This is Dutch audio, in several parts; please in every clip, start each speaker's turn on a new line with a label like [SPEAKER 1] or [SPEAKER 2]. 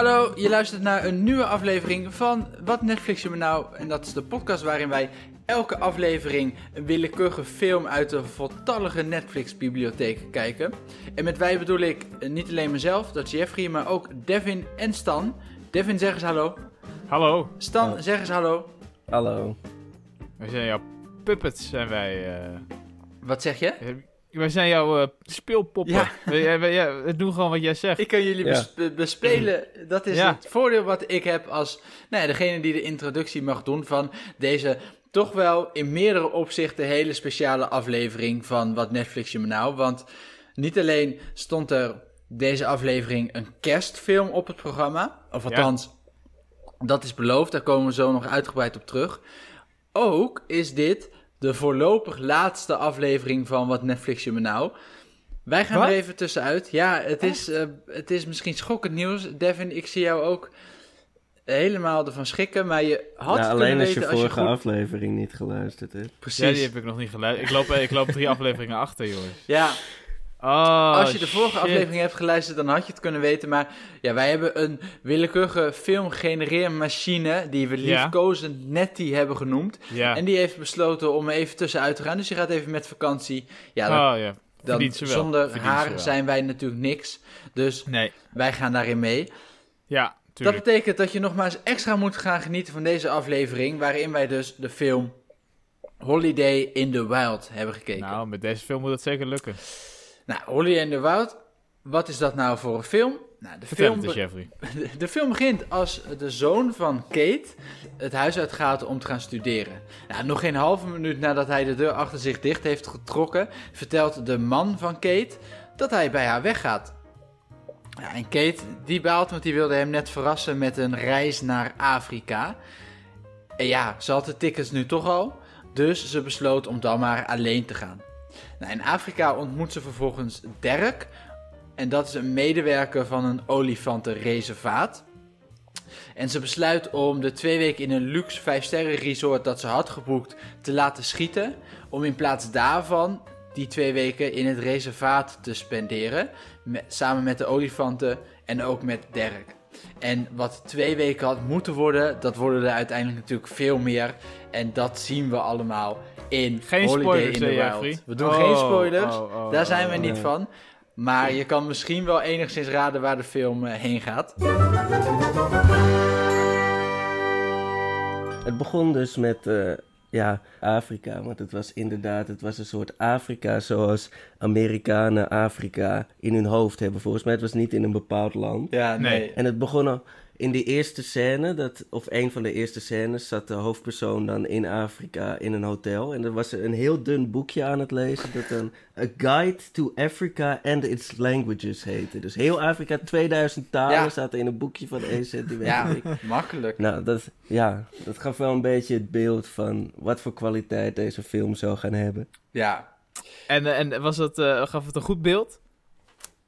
[SPEAKER 1] Hallo, je luistert naar een nieuwe aflevering van Wat Netflix je me nou? En dat is de podcast waarin wij elke aflevering een willekeurige film uit de voltallige Netflix-bibliotheek kijken. En met wij bedoel ik niet alleen mezelf, dat is Jeffrey, maar ook Devin en Stan. Devin, zeg eens hallo.
[SPEAKER 2] Hallo.
[SPEAKER 1] Stan, zeg eens hallo.
[SPEAKER 3] Hallo.
[SPEAKER 2] Wij zijn jouw puppets, zijn wij. eh.
[SPEAKER 1] Wat zeg je?
[SPEAKER 2] Wij zijn jouw eh, speelpoppen.
[SPEAKER 1] Ja.
[SPEAKER 2] We doen gewoon wat jij zegt.
[SPEAKER 1] Ik kan jullie
[SPEAKER 3] Ja.
[SPEAKER 1] bes- be- bespelen. Dat is
[SPEAKER 2] Ja.
[SPEAKER 1] het voordeel wat ik heb als nou ja, degene die de introductie mag doen van deze toch wel in meerdere opzichten hele speciale aflevering van Wat Netflix je me nou. Want niet alleen stond er deze aflevering een kerstfilm op het programma. Of
[SPEAKER 2] Ja.
[SPEAKER 1] althans, dat is beloofd. Daar komen we zo nog uitgebreid op terug. Ook is dit de voorlopig laatste aflevering van Wat Netflix je me nou. Wij gaan
[SPEAKER 2] Wat?
[SPEAKER 1] er even tussenuit. Ja, het is, eh, het is misschien schokkend nieuws. Devin, ik zie jou ook helemaal ervan schrikken. Maar je had
[SPEAKER 3] Ja, alleen als je
[SPEAKER 1] als
[SPEAKER 3] vorige
[SPEAKER 1] je goed...
[SPEAKER 3] aflevering niet geluisterd hebt.
[SPEAKER 1] Precies.
[SPEAKER 2] Ja, die heb ik nog niet geluisterd. Ik loop, ik loop drie afleveringen achter, jongens.
[SPEAKER 1] Ja,
[SPEAKER 2] Oh,
[SPEAKER 1] als je de vorige
[SPEAKER 2] shit.
[SPEAKER 1] aflevering hebt geluisterd, dan had je het kunnen weten. Maar ja, wij hebben een willekeurige filmgenereermachine, die we liefkozend Netty hebben genoemd. En die heeft besloten om even tussenuit te gaan. Dus je gaat even met vakantie. Ja, dan,
[SPEAKER 2] oh
[SPEAKER 1] dan zonder
[SPEAKER 2] Verdient
[SPEAKER 1] haar zijn wij natuurlijk niks. Dus
[SPEAKER 2] Nee.
[SPEAKER 1] wij gaan daarin mee.
[SPEAKER 2] Ja,
[SPEAKER 1] Dat betekent dat je nogmaals extra moet gaan genieten van deze aflevering. Waarin wij dus de film Holiday in the Wild hebben gekeken. Nou,
[SPEAKER 2] Nou, met deze film moet het zeker lukken.
[SPEAKER 1] Holiday in the Wild. Wat is dat nou voor een film? Nou, de,
[SPEAKER 2] Vertel
[SPEAKER 1] film
[SPEAKER 2] Jeffrey.
[SPEAKER 1] de film begint als de zoon van Kate het huis uitgaat om te gaan studeren. Nou, nog geen halve minuut nadat hij de deur achter zich dicht heeft getrokken, vertelt de man van Kate dat hij bij haar weggaat. En Kate die baalt, want die wilde hem net verrassen met een reis naar Afrika. En ja, ze had de tickets nu toch al, dus ze besloot om dan maar alleen te gaan. Nou, in Afrika ontmoet ze vervolgens Dirk, en dat is een medewerker van een olifantenreservaat. En ze besluit om de twee weken in een luxe 5-sterren resort dat ze had geboekt te laten schieten. Om in plaats daarvan die twee weken in het reservaat te spenderen. Samen met de olifanten en ook met Dirk. En wat twee weken had moeten worden, dat worden er uiteindelijk natuurlijk veel meer. En dat zien we allemaal in
[SPEAKER 2] Geen
[SPEAKER 1] Holiday
[SPEAKER 2] spoilers,
[SPEAKER 1] in the
[SPEAKER 2] hè,
[SPEAKER 1] Wild.
[SPEAKER 2] Jeffrey?
[SPEAKER 1] We doen
[SPEAKER 2] Oh,
[SPEAKER 1] geen spoilers.
[SPEAKER 2] oh, oh,
[SPEAKER 1] Daar zijn we
[SPEAKER 2] oh,
[SPEAKER 1] niet
[SPEAKER 3] oh.
[SPEAKER 1] van. Maar je kan misschien wel enigszins raden waar de film eh, heen gaat.
[SPEAKER 3] Het begon dus met eh, ja, Afrika, want het was inderdaad, het was een soort Afrika zoals Amerikanen Afrika in hun hoofd hebben. Volgens mij, het was niet in een bepaald land.
[SPEAKER 1] Ja,
[SPEAKER 2] nee.
[SPEAKER 1] nee.
[SPEAKER 3] En het begon al in die eerste scène, dat, of een van de eerste scènes, zat de hoofdpersoon dan in Afrika in een hotel. En er was een heel dun boekje aan het lezen dat een A Guide to Africa and Its Languages heette. Dus heel Afrika, 2000 talen
[SPEAKER 1] Ja.
[SPEAKER 3] zaten in een boekje van 1 centimeter.
[SPEAKER 1] Ja, makkelijk.
[SPEAKER 3] Nou, dat, ja, dat gaf wel een beetje het beeld van wat voor kwaliteit deze film zou gaan hebben.
[SPEAKER 1] Ja.
[SPEAKER 2] En, eh, en was het, eh, gaf het een goed beeld?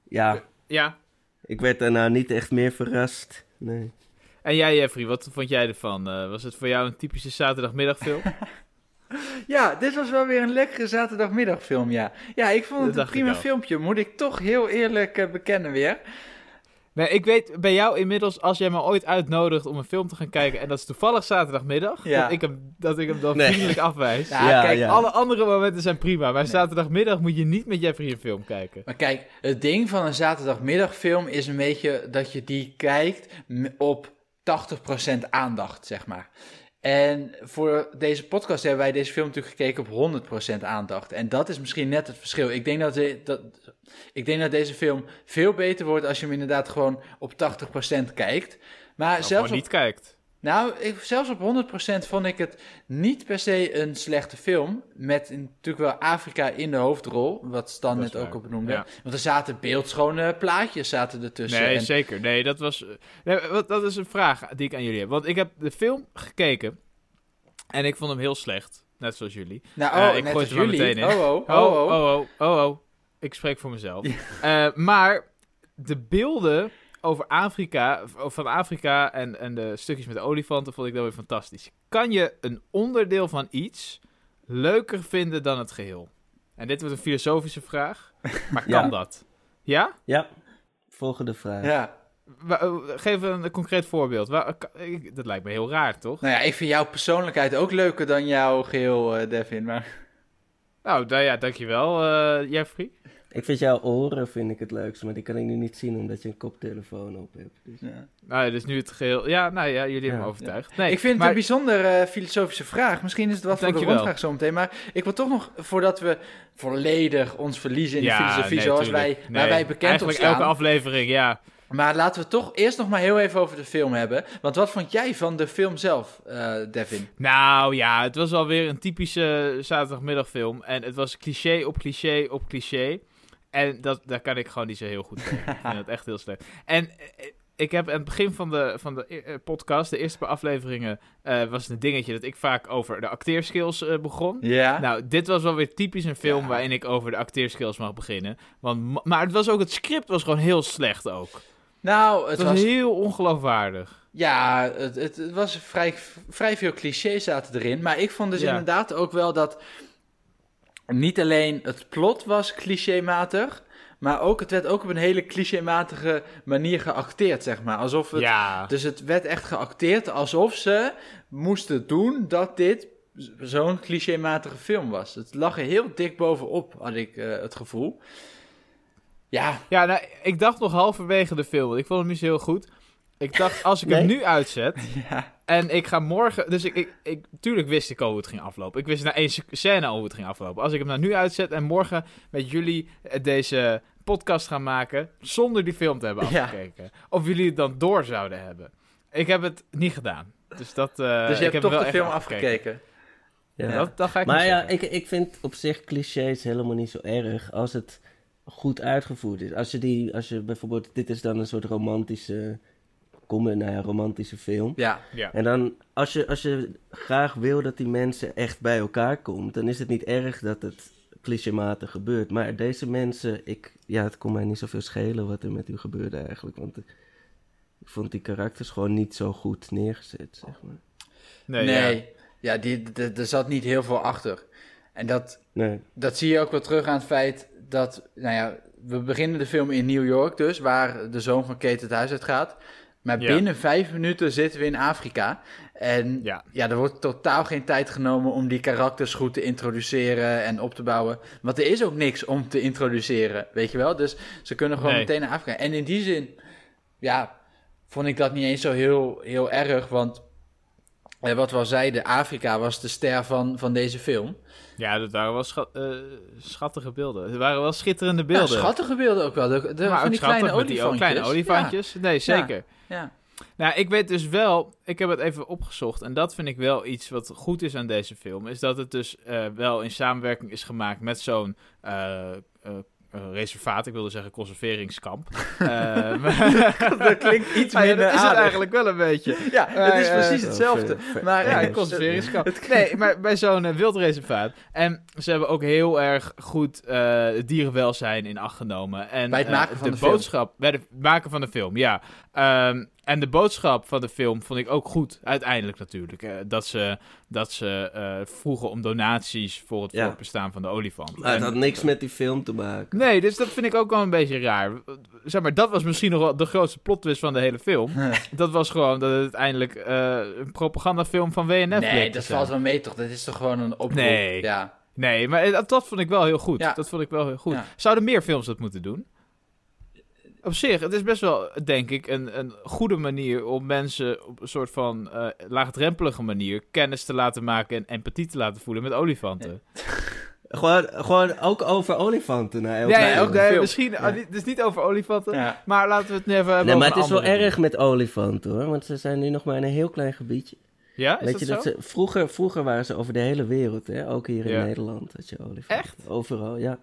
[SPEAKER 3] Ja,
[SPEAKER 2] Ja.
[SPEAKER 3] ik werd daarna niet echt meer verrast. Nee.
[SPEAKER 2] En jij, Jeffrey, wat vond jij ervan? Eh, was het voor jou een typische zaterdagmiddagfilm?
[SPEAKER 1] ja, dit was wel weer een lekkere zaterdagmiddagfilm, ja. Ja, ik vond
[SPEAKER 2] Dat
[SPEAKER 1] het een prima filmpje, moet ik toch heel eerlijk bekennen weer.
[SPEAKER 2] Nee, ik weet bij jou inmiddels, als jij me ooit uitnodigt om een film te gaan kijken... en dat is toevallig zaterdagmiddag,
[SPEAKER 1] Ja.
[SPEAKER 2] dat, ik hem, dat ik hem dan
[SPEAKER 3] Nee.
[SPEAKER 2] vriendelijk afwijs.
[SPEAKER 1] Ja,
[SPEAKER 3] Ja,
[SPEAKER 1] kijk,
[SPEAKER 3] ja.
[SPEAKER 2] Alle andere momenten zijn prima, maar zaterdagmiddag moet je niet met Jeffrey een film kijken.
[SPEAKER 1] Maar kijk, het ding van een zaterdagmiddagfilm is een beetje dat je die kijkt op 80% aandacht, zeg maar. En voor deze podcast hebben wij deze film natuurlijk gekeken op 100% aandacht. En dat is misschien net het verschil. Ik denk dat, de- dat, ik denk dat deze film veel beter wordt als je hem inderdaad gewoon op 80% kijkt. Maar
[SPEAKER 2] Of
[SPEAKER 1] zelfs op,
[SPEAKER 2] niet kijkt.
[SPEAKER 1] Nou, ik, zelfs op 100% vond ik het niet per se een slechte film. Met natuurlijk wel Afrika in de hoofdrol, wat Stan net ook
[SPEAKER 2] ja.
[SPEAKER 1] Want er zaten beeldschone plaatjes zaten ertussen.
[SPEAKER 2] Nee,
[SPEAKER 1] en,
[SPEAKER 2] zeker. Nee, dat was. Nee, wat, dat is een vraag die ik aan jullie heb. Want ik heb de film gekeken en ik vond hem heel slecht. Net zoals jullie.
[SPEAKER 1] nou,
[SPEAKER 2] Eh,
[SPEAKER 1] oh,
[SPEAKER 2] ik
[SPEAKER 1] net
[SPEAKER 2] gooi
[SPEAKER 1] als
[SPEAKER 2] er
[SPEAKER 1] jullie.
[SPEAKER 2] meteen in.
[SPEAKER 1] Oh, oh,
[SPEAKER 2] Oh,
[SPEAKER 1] oh, oh.
[SPEAKER 2] oh, oh, oh, oh. Ik spreek voor mezelf. Eh, maar de beelden over Afrika, of van Afrika en, en de stukjes met de olifanten vond ik dan weer fantastisch. Kan je een onderdeel van iets leuker vinden dan het geheel? En dit wordt een filosofische vraag, maar kan
[SPEAKER 3] Ja.
[SPEAKER 2] dat? Ja?
[SPEAKER 3] Ja, volgende vraag.
[SPEAKER 1] Ja.
[SPEAKER 2] Eh, Geef een concreet voorbeeld. Ik- Dat lijkt me heel raar, toch?
[SPEAKER 1] Nou ja, ik vind jouw persoonlijkheid ook leuker dan jouw geheel, eh, Devin. Maar
[SPEAKER 2] Nou, nou ja, dankjewel, eh Jeffrey.
[SPEAKER 3] Ik vind jouw oren vind ik het leukste, maar die kan ik nu niet zien omdat je een koptelefoon op hebt. Dus.
[SPEAKER 1] ja.
[SPEAKER 2] Nou, dus nu het geheel... Ja, nou ja, jullie hebben me overtuigd. Nee,
[SPEAKER 1] ik vind het een bijzonder eh, filosofische vraag. Misschien is het wat voor de rondvraag zometeen. Maar ik wil toch nog, voordat we volledig ons verliezen in de filosofie
[SPEAKER 2] nee,
[SPEAKER 1] zoals
[SPEAKER 2] tuurlijk.
[SPEAKER 1] wij,
[SPEAKER 2] Nee,
[SPEAKER 1] waar wij bekend op
[SPEAKER 2] Eigenlijk
[SPEAKER 1] staan.
[SPEAKER 2] elke aflevering, ja.
[SPEAKER 1] Maar laten we toch eerst nog maar heel even over de film hebben. Want wat vond jij van de film zelf, eh, Devin?
[SPEAKER 2] Nou ja, het was alweer een typische zaterdagmiddagfilm. En het was cliché op cliché op cliché. En dat, daar kan ik gewoon niet zo heel goed tegen. ik vind het echt heel slecht. En eh, ik heb aan het begin van de, van de eh, podcast, de eerste paar afleveringen, eh, was het een dingetje dat ik vaak over de acteerskills begon.
[SPEAKER 1] Ja.
[SPEAKER 2] Nou, dit was wel weer typisch een film waarin ik over de acteerskills mag beginnen. Want, ma- maar het was ook, het script was gewoon heel slecht ook.
[SPEAKER 1] nou,
[SPEAKER 2] Het
[SPEAKER 1] het
[SPEAKER 2] was
[SPEAKER 1] was,
[SPEAKER 2] heel ongeloofwaardig.
[SPEAKER 1] ja, het, het, het was vrij, vrij veel clichés zaten erin. Maar ik vond dus
[SPEAKER 2] Ja.
[SPEAKER 1] inderdaad ook wel dat niet alleen het plot was clichématig, maar ook het werd ook op een hele clichématige manier geacteerd, zeg maar. Alsof het,
[SPEAKER 2] Ja.
[SPEAKER 1] Dus het werd echt geacteerd alsof ze moesten doen dat dit zo'n clichématige film was. Het lag er heel dik bovenop, had ik eh, het gevoel. Ja,
[SPEAKER 2] Ja, nou, ik dacht nog halverwege de film, want ik vond hem niet zo heel goed. Ik dacht, als ik hem
[SPEAKER 3] Nee?
[SPEAKER 2] nu uitzet
[SPEAKER 1] ja.
[SPEAKER 2] en ik ga morgen... Dus ik, ik, ik, tuurlijk wist ik al hoe het ging aflopen. Ik wist na één scène al hoe het ging aflopen. Als ik hem nou nu uitzet en morgen met jullie eh, deze podcast gaan maken... zonder die film te hebben
[SPEAKER 1] Ja.
[SPEAKER 2] afgekeken. Of jullie het dan door zouden hebben. Ik heb het niet gedaan. Dus, dat, eh,
[SPEAKER 1] dus je
[SPEAKER 2] ik
[SPEAKER 1] hebt
[SPEAKER 2] heb
[SPEAKER 1] toch
[SPEAKER 2] wel
[SPEAKER 1] de film
[SPEAKER 2] afgekeken.
[SPEAKER 1] afgekeken.
[SPEAKER 3] Ja.
[SPEAKER 2] Dat, dat ga ik
[SPEAKER 3] Maar ja, ik, ik vind op zich clichés helemaal niet zo erg als het goed uitgevoerd is. Als je, die, als je bijvoorbeeld, dit is dan een soort romantische, kom, nou ja, romantische film.
[SPEAKER 1] Ja,
[SPEAKER 2] Ja.
[SPEAKER 3] En dan, als je, als je graag wil dat die mensen echt bij elkaar komt, dan is het niet erg dat het clichématig gebeurt. Maar deze mensen, ik, ja, het kon mij niet zoveel schelen wat er met u gebeurde eigenlijk. Want ik, ik vond die karakters gewoon niet zo goed neergezet, zeg maar.
[SPEAKER 2] Nee,
[SPEAKER 1] nee.
[SPEAKER 2] ja.
[SPEAKER 1] Ja, die, er zat niet heel veel achter. En dat,
[SPEAKER 3] Nee.
[SPEAKER 1] dat zie je ook wel terug aan het feit dat, nou ja, we beginnen de film in New York dus, waar de zoon van Kate het huis uit gaat. Maar
[SPEAKER 2] Ja.
[SPEAKER 1] binnen vijf minuten zitten we in Afrika. En
[SPEAKER 2] Ja.
[SPEAKER 1] ja, er wordt totaal geen tijd genomen om die karakters goed te introduceren en op te bouwen. Want er is ook niks om te introduceren, weet je wel? Dus ze kunnen gewoon
[SPEAKER 2] Nee.
[SPEAKER 1] meteen naar Afrika. En in die zin, ja, vond ik dat niet eens zo heel, heel erg. Want eh, wat we al zeiden, Afrika was de ster van, van deze film.
[SPEAKER 2] Ja, dat waren wel eh, schattige beelden. Het waren wel schitterende
[SPEAKER 1] Ja,
[SPEAKER 2] beelden.
[SPEAKER 1] schattige beelden ook wel. De, de,
[SPEAKER 2] maar
[SPEAKER 1] van
[SPEAKER 2] ook
[SPEAKER 1] die kleine
[SPEAKER 2] met die
[SPEAKER 1] olifantjes.
[SPEAKER 2] kleine olifantjes. Nee, zeker.
[SPEAKER 1] Ja, ja.
[SPEAKER 2] Nou, ik weet dus wel, ik heb het even opgezocht en dat vind ik wel iets wat goed is aan deze film, is dat het dus eh, wel in samenwerking is gemaakt met zo'n eh, reservaat, ik wilde zeggen conserveringskamp. Eh, maar-
[SPEAKER 1] dat klinkt iets
[SPEAKER 2] Ah ja,
[SPEAKER 1] minder
[SPEAKER 2] dat is het eigenlijk wel een beetje.
[SPEAKER 1] Ja, het is
[SPEAKER 2] eh,
[SPEAKER 1] precies hetzelfde.
[SPEAKER 3] ver- ver-
[SPEAKER 1] Maar
[SPEAKER 2] Ja,
[SPEAKER 1] ja,
[SPEAKER 2] een conserveringskamp. Nee, maar bij zo'n eh, wildreservaat. En ze hebben ook heel erg goed eh, het dierenwelzijn in acht genomen. En,
[SPEAKER 1] Bij het
[SPEAKER 2] eh,
[SPEAKER 1] maken van de film.
[SPEAKER 2] boodschap, Bij het maken van de film, ja. Ehm, en de boodschap van de film vond ik ook goed, uiteindelijk natuurlijk. eh, dat ze, dat ze eh, vroegen om donaties voor het
[SPEAKER 3] Ja.
[SPEAKER 2] voortbestaan van de olifant.
[SPEAKER 3] Maar het
[SPEAKER 2] En-
[SPEAKER 3] had niks met die film te maken.
[SPEAKER 2] Nee, dus dat vind ik ook wel een beetje raar. Zeg maar, dat was misschien nog wel de grootste plot twist van de hele film. Dat was gewoon dat het uiteindelijk eh, een propagandafilm van WNF bleek
[SPEAKER 1] Nee, dat valt wel mee toch? Dat is toch gewoon een oproep?
[SPEAKER 2] Nee.
[SPEAKER 1] Ja.
[SPEAKER 2] Nee, maar dat, dat vond ik wel heel goed.
[SPEAKER 1] Ja.
[SPEAKER 2] Dat vond ik wel heel goed.
[SPEAKER 1] Ja.
[SPEAKER 2] Zouden meer films dat moeten doen? Op zich, het is best wel, denk ik, een, een goede manier om mensen op een soort van eh, laagdrempelige manier kennis te laten maken en empathie te laten voelen met olifanten.
[SPEAKER 3] Gewoon, gewoon ook over olifanten. Nou,
[SPEAKER 2] ook, nee,
[SPEAKER 1] film.
[SPEAKER 2] misschien,
[SPEAKER 3] Ja.
[SPEAKER 2] niet- dus niet over olifanten,
[SPEAKER 1] ja.
[SPEAKER 2] maar laten we het nu even hebben
[SPEAKER 3] Nee, maar het is wel erg met olifanten hoor. Want ze zijn nu nog maar in een heel klein gebiedje.
[SPEAKER 2] Ja, is
[SPEAKER 3] Weet
[SPEAKER 2] dat
[SPEAKER 3] je
[SPEAKER 2] zo?
[SPEAKER 3] ze, vroeger, vroeger waren ze over de hele wereld, hè? ook hier in
[SPEAKER 2] Ja.
[SPEAKER 3] Nederland had je olifanten.
[SPEAKER 2] Echt?
[SPEAKER 3] Overal, ja.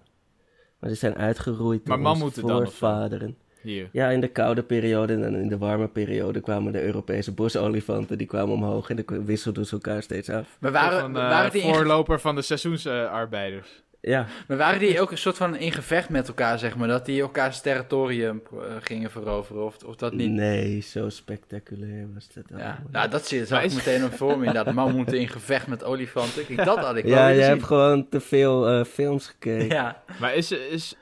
[SPEAKER 3] Maar die zijn uitgeroeid
[SPEAKER 2] Maar
[SPEAKER 3] door onze
[SPEAKER 2] dan. Hier.
[SPEAKER 3] Ja, in de koude periode en in de warme periode kwamen de Europese bosolifanten. Die kwamen omhoog en dan wisselden ze elkaar steeds af.
[SPEAKER 1] Maar
[SPEAKER 2] Waren,
[SPEAKER 1] waren,
[SPEAKER 2] van, eh,
[SPEAKER 1] waren die in...
[SPEAKER 2] voorloper van de seizoensarbeiders.
[SPEAKER 3] Ja,
[SPEAKER 1] Maar waren die ook een soort van in gevecht met elkaar, zeg maar? Dat die elkaars territorium eh, gingen veroveren? Of, of dat niet?
[SPEAKER 3] nee, zo spectaculair was dat
[SPEAKER 1] Ja,
[SPEAKER 3] allemaal.
[SPEAKER 1] nou, dat zie- zag
[SPEAKER 2] Maar
[SPEAKER 1] ik meteen nog voor me. Inderdaad, man moeten in gevecht met olifanten. Kijk, dat had ik wel
[SPEAKER 3] Ja, je hebt gewoon te veel eh, films gekeken.
[SPEAKER 1] Ja,
[SPEAKER 2] Maar is, is,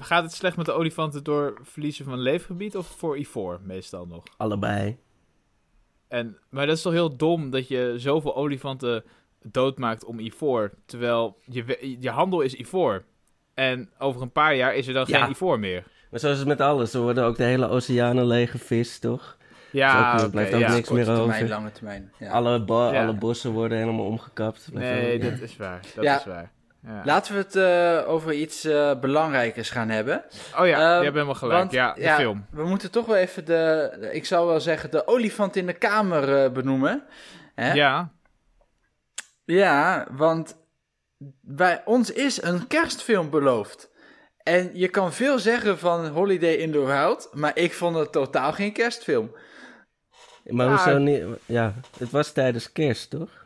[SPEAKER 2] gaat het slecht met de olifanten door verliezen van leefgebied of voor ivoor meestal nog?
[SPEAKER 3] Allebei.
[SPEAKER 2] En, maar dat is toch heel dom dat je zoveel olifanten doodmaakt om ivoor, terwijl je, je handel is ivoor. En over een paar jaar is er dan
[SPEAKER 3] Ja.
[SPEAKER 2] geen ivoor meer.
[SPEAKER 3] Maar zoals het met alles, er worden ook de hele oceanen leeg gevist, toch?
[SPEAKER 2] Ja,
[SPEAKER 3] ook- er blijft ook
[SPEAKER 2] ja.
[SPEAKER 3] niks
[SPEAKER 1] korte
[SPEAKER 3] meer
[SPEAKER 1] termijn,
[SPEAKER 3] over.
[SPEAKER 1] lange termijn. Ja.
[SPEAKER 3] Alle, bo-
[SPEAKER 2] Ja.
[SPEAKER 3] alle bossen worden helemaal omgekapt.
[SPEAKER 2] Nee, dat is waar. Dat
[SPEAKER 1] Ja.
[SPEAKER 2] is waar. Ja.
[SPEAKER 1] Laten we het eh, over iets eh, belangrijkers gaan hebben.
[SPEAKER 2] Oh ja,
[SPEAKER 1] Ehm,
[SPEAKER 2] je hebt helemaal gelijk.
[SPEAKER 1] want,
[SPEAKER 2] ja, de
[SPEAKER 1] ja,
[SPEAKER 2] film.
[SPEAKER 1] We moeten toch wel even de, de- ik zou wel zeggen, de olifant in de kamer eh, benoemen. Hè?
[SPEAKER 2] Ja,
[SPEAKER 1] Ja, want bij ons is een kerstfilm beloofd. En je kan veel zeggen van Holiday in the Wild, maar ik vond het totaal geen kerstfilm.
[SPEAKER 3] Maar hoezo niet? Ja, het was tijdens kerst, toch?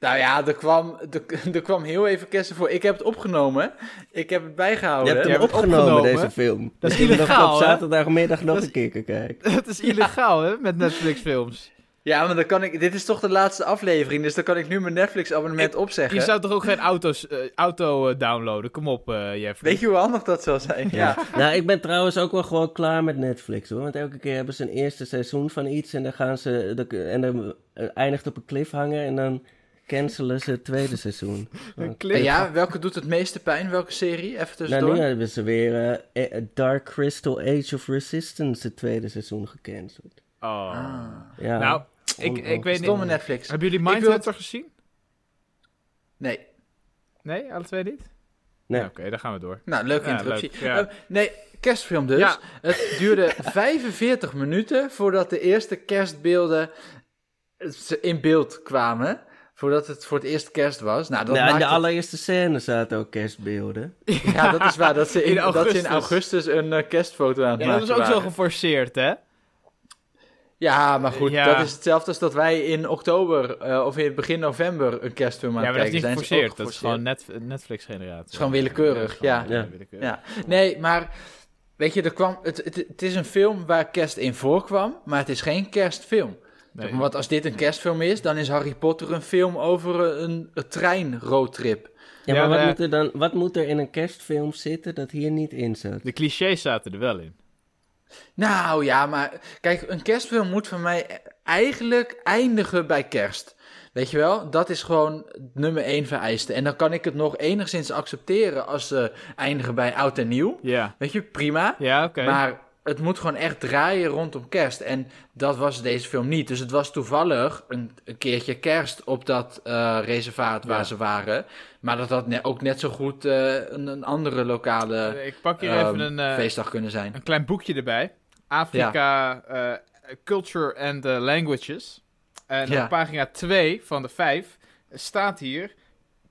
[SPEAKER 1] Nou ja, er kwam, er, er kwam heel even kerst voor. Ik heb het opgenomen. Ik heb het
[SPEAKER 3] Je
[SPEAKER 1] bijgehouden.
[SPEAKER 2] Je hebt het
[SPEAKER 3] opgenomen,
[SPEAKER 2] opgenomen.
[SPEAKER 3] deze film.
[SPEAKER 2] Dat is illegaal,
[SPEAKER 3] op zaterdagmiddag nog
[SPEAKER 2] Dat
[SPEAKER 3] een keer kijken.
[SPEAKER 2] het is illegaal hè, met Netflix-films.
[SPEAKER 1] Ja, maar dan kan ik. Dit is toch de laatste aflevering, dus dan kan ik nu mijn Netflix-abonnement opzeggen.
[SPEAKER 2] Je zou toch ook geen auto's, eh, auto eh, downloaden? Kom op, eh Jeffrey.
[SPEAKER 1] Weet je hoe handig dat zou zijn? Ja.
[SPEAKER 3] Nou, ik ben trouwens ook wel gewoon klaar met Netflix hoor. Want elke keer hebben ze een eerste seizoen van iets en dan gaan ze. de- En dan eindigt op een cliffhanger en dan cancelen ze het tweede seizoen.
[SPEAKER 2] Een
[SPEAKER 1] En ja, welke doet het meeste pijn? Welke serie? Even
[SPEAKER 3] Nou,
[SPEAKER 1] tussendoor.
[SPEAKER 3] nu hebben ze weer Dark Crystal Age of Resistance, het tweede seizoen, gecanceld.
[SPEAKER 2] Oh.
[SPEAKER 1] Ah.
[SPEAKER 3] Ja,
[SPEAKER 2] Nou, ik, ik weet
[SPEAKER 1] Stomme
[SPEAKER 2] niet.
[SPEAKER 1] Netflix.
[SPEAKER 2] Hebben jullie
[SPEAKER 1] Ik wil
[SPEAKER 2] Mindhunter gezien?
[SPEAKER 1] Nee.
[SPEAKER 2] Nee, alle twee niet?
[SPEAKER 3] Nee.
[SPEAKER 2] Ja, Oké, dan gaan we door.
[SPEAKER 1] Nou, leuke
[SPEAKER 2] Ja,
[SPEAKER 1] interruptie.
[SPEAKER 2] leuk, ja.
[SPEAKER 1] Eh, nee, kerstfilm dus.
[SPEAKER 2] Ja.
[SPEAKER 1] Het duurde 45 minuten voordat de eerste kerstbeelden eh, in beeld kwamen. Voordat het voor het eerst kerst was. Nou, dat
[SPEAKER 3] Nou, in de allereerste scène zaten ook kerstbeelden.
[SPEAKER 1] Ja, dat is waar. Dat ze in,
[SPEAKER 2] In
[SPEAKER 1] Dat ze in
[SPEAKER 2] augustus.
[SPEAKER 1] augustus een eh, kerstfoto aan het
[SPEAKER 2] Ja,
[SPEAKER 1] maken
[SPEAKER 2] dat is ook zo geforceerd, hè?
[SPEAKER 1] Ja, maar goed,
[SPEAKER 2] Ja.
[SPEAKER 1] dat is hetzelfde als dat wij in oktober eh, of in begin november een kerstfilm aan
[SPEAKER 2] Ja,
[SPEAKER 1] het
[SPEAKER 2] maar dat is niet
[SPEAKER 1] zijn.
[SPEAKER 2] Geforceerd. Dat is gewoon net, Netflix-generatie.
[SPEAKER 1] is gewoon willekeurig, ja.
[SPEAKER 3] Ja.
[SPEAKER 1] Ja. Nee, maar weet je, er kwam, het, het, het is een film waar kerst in voorkwam, maar het is geen kerstfilm.
[SPEAKER 2] Nee.
[SPEAKER 1] Want als dit een kerstfilm is, dan is Harry Potter een film over een, een treinroadtrip.
[SPEAKER 3] Ja,
[SPEAKER 2] Ja,
[SPEAKER 3] maar wat, moet er dan, wat moet er in een kerstfilm zitten dat hier niet in zat?
[SPEAKER 2] De clichés zaten er wel in.
[SPEAKER 1] Nou ja, maar kijk, een kerstfilm moet van mij eigenlijk eindigen bij kerst. Weet je wel, dat is gewoon nummer één vereiste. En dan kan ik het nog enigszins accepteren als ze eindigen bij oud en nieuw.
[SPEAKER 2] Ja,
[SPEAKER 1] Weet je, prima.
[SPEAKER 2] ja oké.
[SPEAKER 1] Maar het moet gewoon echt draaien rondom kerst. En dat was deze film niet. Dus het was toevallig een, een keertje kerst op dat eh, reservaat waar
[SPEAKER 2] Ja.
[SPEAKER 1] ze waren. Maar dat had ne- ook net zo goed eh, een, een andere lokale
[SPEAKER 2] ik pak hier
[SPEAKER 1] ehm,
[SPEAKER 2] even een, eh,
[SPEAKER 1] feestdag kunnen zijn.
[SPEAKER 2] een klein boekje erbij. Afrika Culture and Languages. En
[SPEAKER 1] Ja.
[SPEAKER 2] op pagina 2 van de 5 staat hier...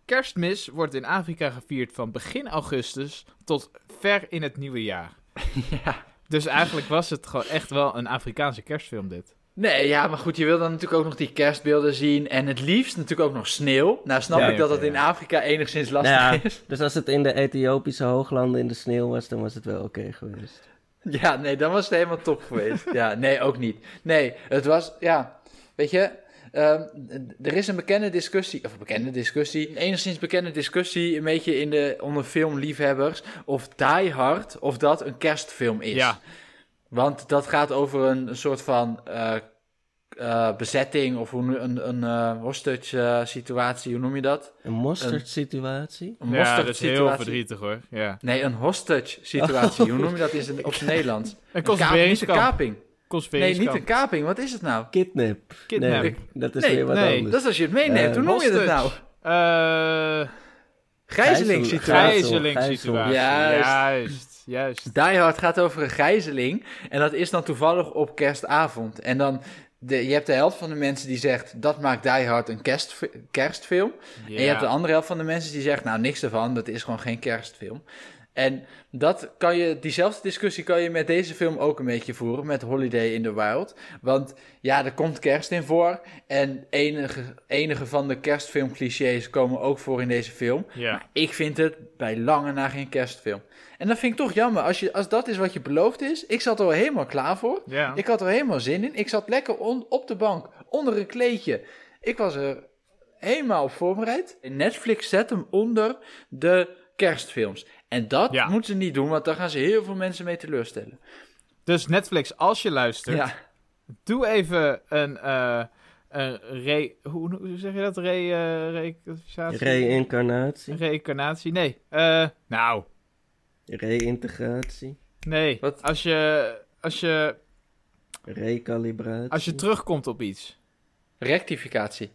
[SPEAKER 2] Kerstmis wordt in Afrika gevierd van begin augustus tot ver in het nieuwe jaar.
[SPEAKER 1] ja.
[SPEAKER 2] Dus eigenlijk was het gewoon echt wel een Afrikaanse kerstfilm dit.
[SPEAKER 1] Nee, ja, maar goed, je wil dan natuurlijk ook nog die kerstbeelden zien. En het liefst natuurlijk ook nog sneeuw. Nou, snap
[SPEAKER 2] Ja,
[SPEAKER 1] ik dat dat in. Afrika enigszins lastig
[SPEAKER 3] Ja.
[SPEAKER 1] is.
[SPEAKER 3] Dus als het in de Ethiopische hooglanden in de sneeuw was, dan was het wel oké geweest.
[SPEAKER 1] Ja, nee, dan was het helemaal top geweest. Ja, nee, ook niet. Nee, het was, ja, weet je, er is een bekende discussie, of een bekende discussie, een enigszins bekende discussie, een beetje in de, onder filmliefhebbers, of Die Hard, of dat een kerstfilm is.
[SPEAKER 2] Ja,
[SPEAKER 1] Want dat gaat over een, een soort van eh, eh, bezetting, of hoe, nu- een, een eh, hostage situatie, hoe noem je dat?
[SPEAKER 3] Een mosterd situatie?
[SPEAKER 1] Een
[SPEAKER 2] ja dat is heel
[SPEAKER 1] situatie.
[SPEAKER 2] verdrietig hoor. Ja.
[SPEAKER 1] Nee, een hostage situatie, hoe noem je dat in op zijn Nederlands?
[SPEAKER 2] Een
[SPEAKER 1] Een een kaping. Nee, niet een kaping. Wat is het nou?
[SPEAKER 3] Kidnap.
[SPEAKER 2] Kidnap.
[SPEAKER 3] Nee, dat is
[SPEAKER 1] Nee,
[SPEAKER 3] weer wat
[SPEAKER 2] nee,
[SPEAKER 3] anders.
[SPEAKER 1] Dat is als je het meeneemt.
[SPEAKER 3] Eh,
[SPEAKER 1] Hoe noem je dat nou?
[SPEAKER 2] Eh,
[SPEAKER 1] Gijzelingssituatie.
[SPEAKER 3] Gijzel-
[SPEAKER 2] Gijzelingssituatie.
[SPEAKER 1] Juist.
[SPEAKER 2] Juist, juist.
[SPEAKER 1] Die Hard gaat over een gijzeling. En dat is dan toevallig op kerstavond. En dan, de, je hebt de helft van de mensen die zegt... dat maakt Die Hard een kerstf- kerstfilm. En je hebt de andere helft van de mensen die zegt... nou, niks ervan, dat is gewoon geen kerstfilm. En dat kan je, diezelfde discussie kan je met deze film ook een beetje voeren, met Holiday in the Wild. Want ja, er komt kerst in voor. En enige, enige van de kerstfilmclichés komen ook voor in deze film.
[SPEAKER 2] Ja.
[SPEAKER 1] Maar ik vind het bij lange na geen kerstfilm. En dat vind ik toch jammer. Als, je, als dat is wat je beloofd is. Ik zat er al helemaal klaar voor.
[SPEAKER 2] Ja.
[SPEAKER 1] Ik had er helemaal zin in. Ik zat lekker on- op de bank, onder een kleedje. Ik was er helemaal op voorbereid. Netflix zet hem onder de kerstfilms. En dat
[SPEAKER 2] Ja.
[SPEAKER 1] moeten ze niet doen, want daar gaan ze heel veel mensen mee teleurstellen.
[SPEAKER 2] Dus Netflix, als je luistert,
[SPEAKER 1] Ja,
[SPEAKER 2] doe even een, eh een re... Hoe, hoe zeg je dat? Re, eh rectificatie?
[SPEAKER 3] Reïncarnatie,
[SPEAKER 2] Reïncarnatie? Nee. eh, nou,
[SPEAKER 3] reïntegratie,
[SPEAKER 2] nee.
[SPEAKER 1] Wat?
[SPEAKER 2] Als je, als, je,
[SPEAKER 3] recalibratie.
[SPEAKER 2] als je terugkomt op iets.
[SPEAKER 1] rectificatie.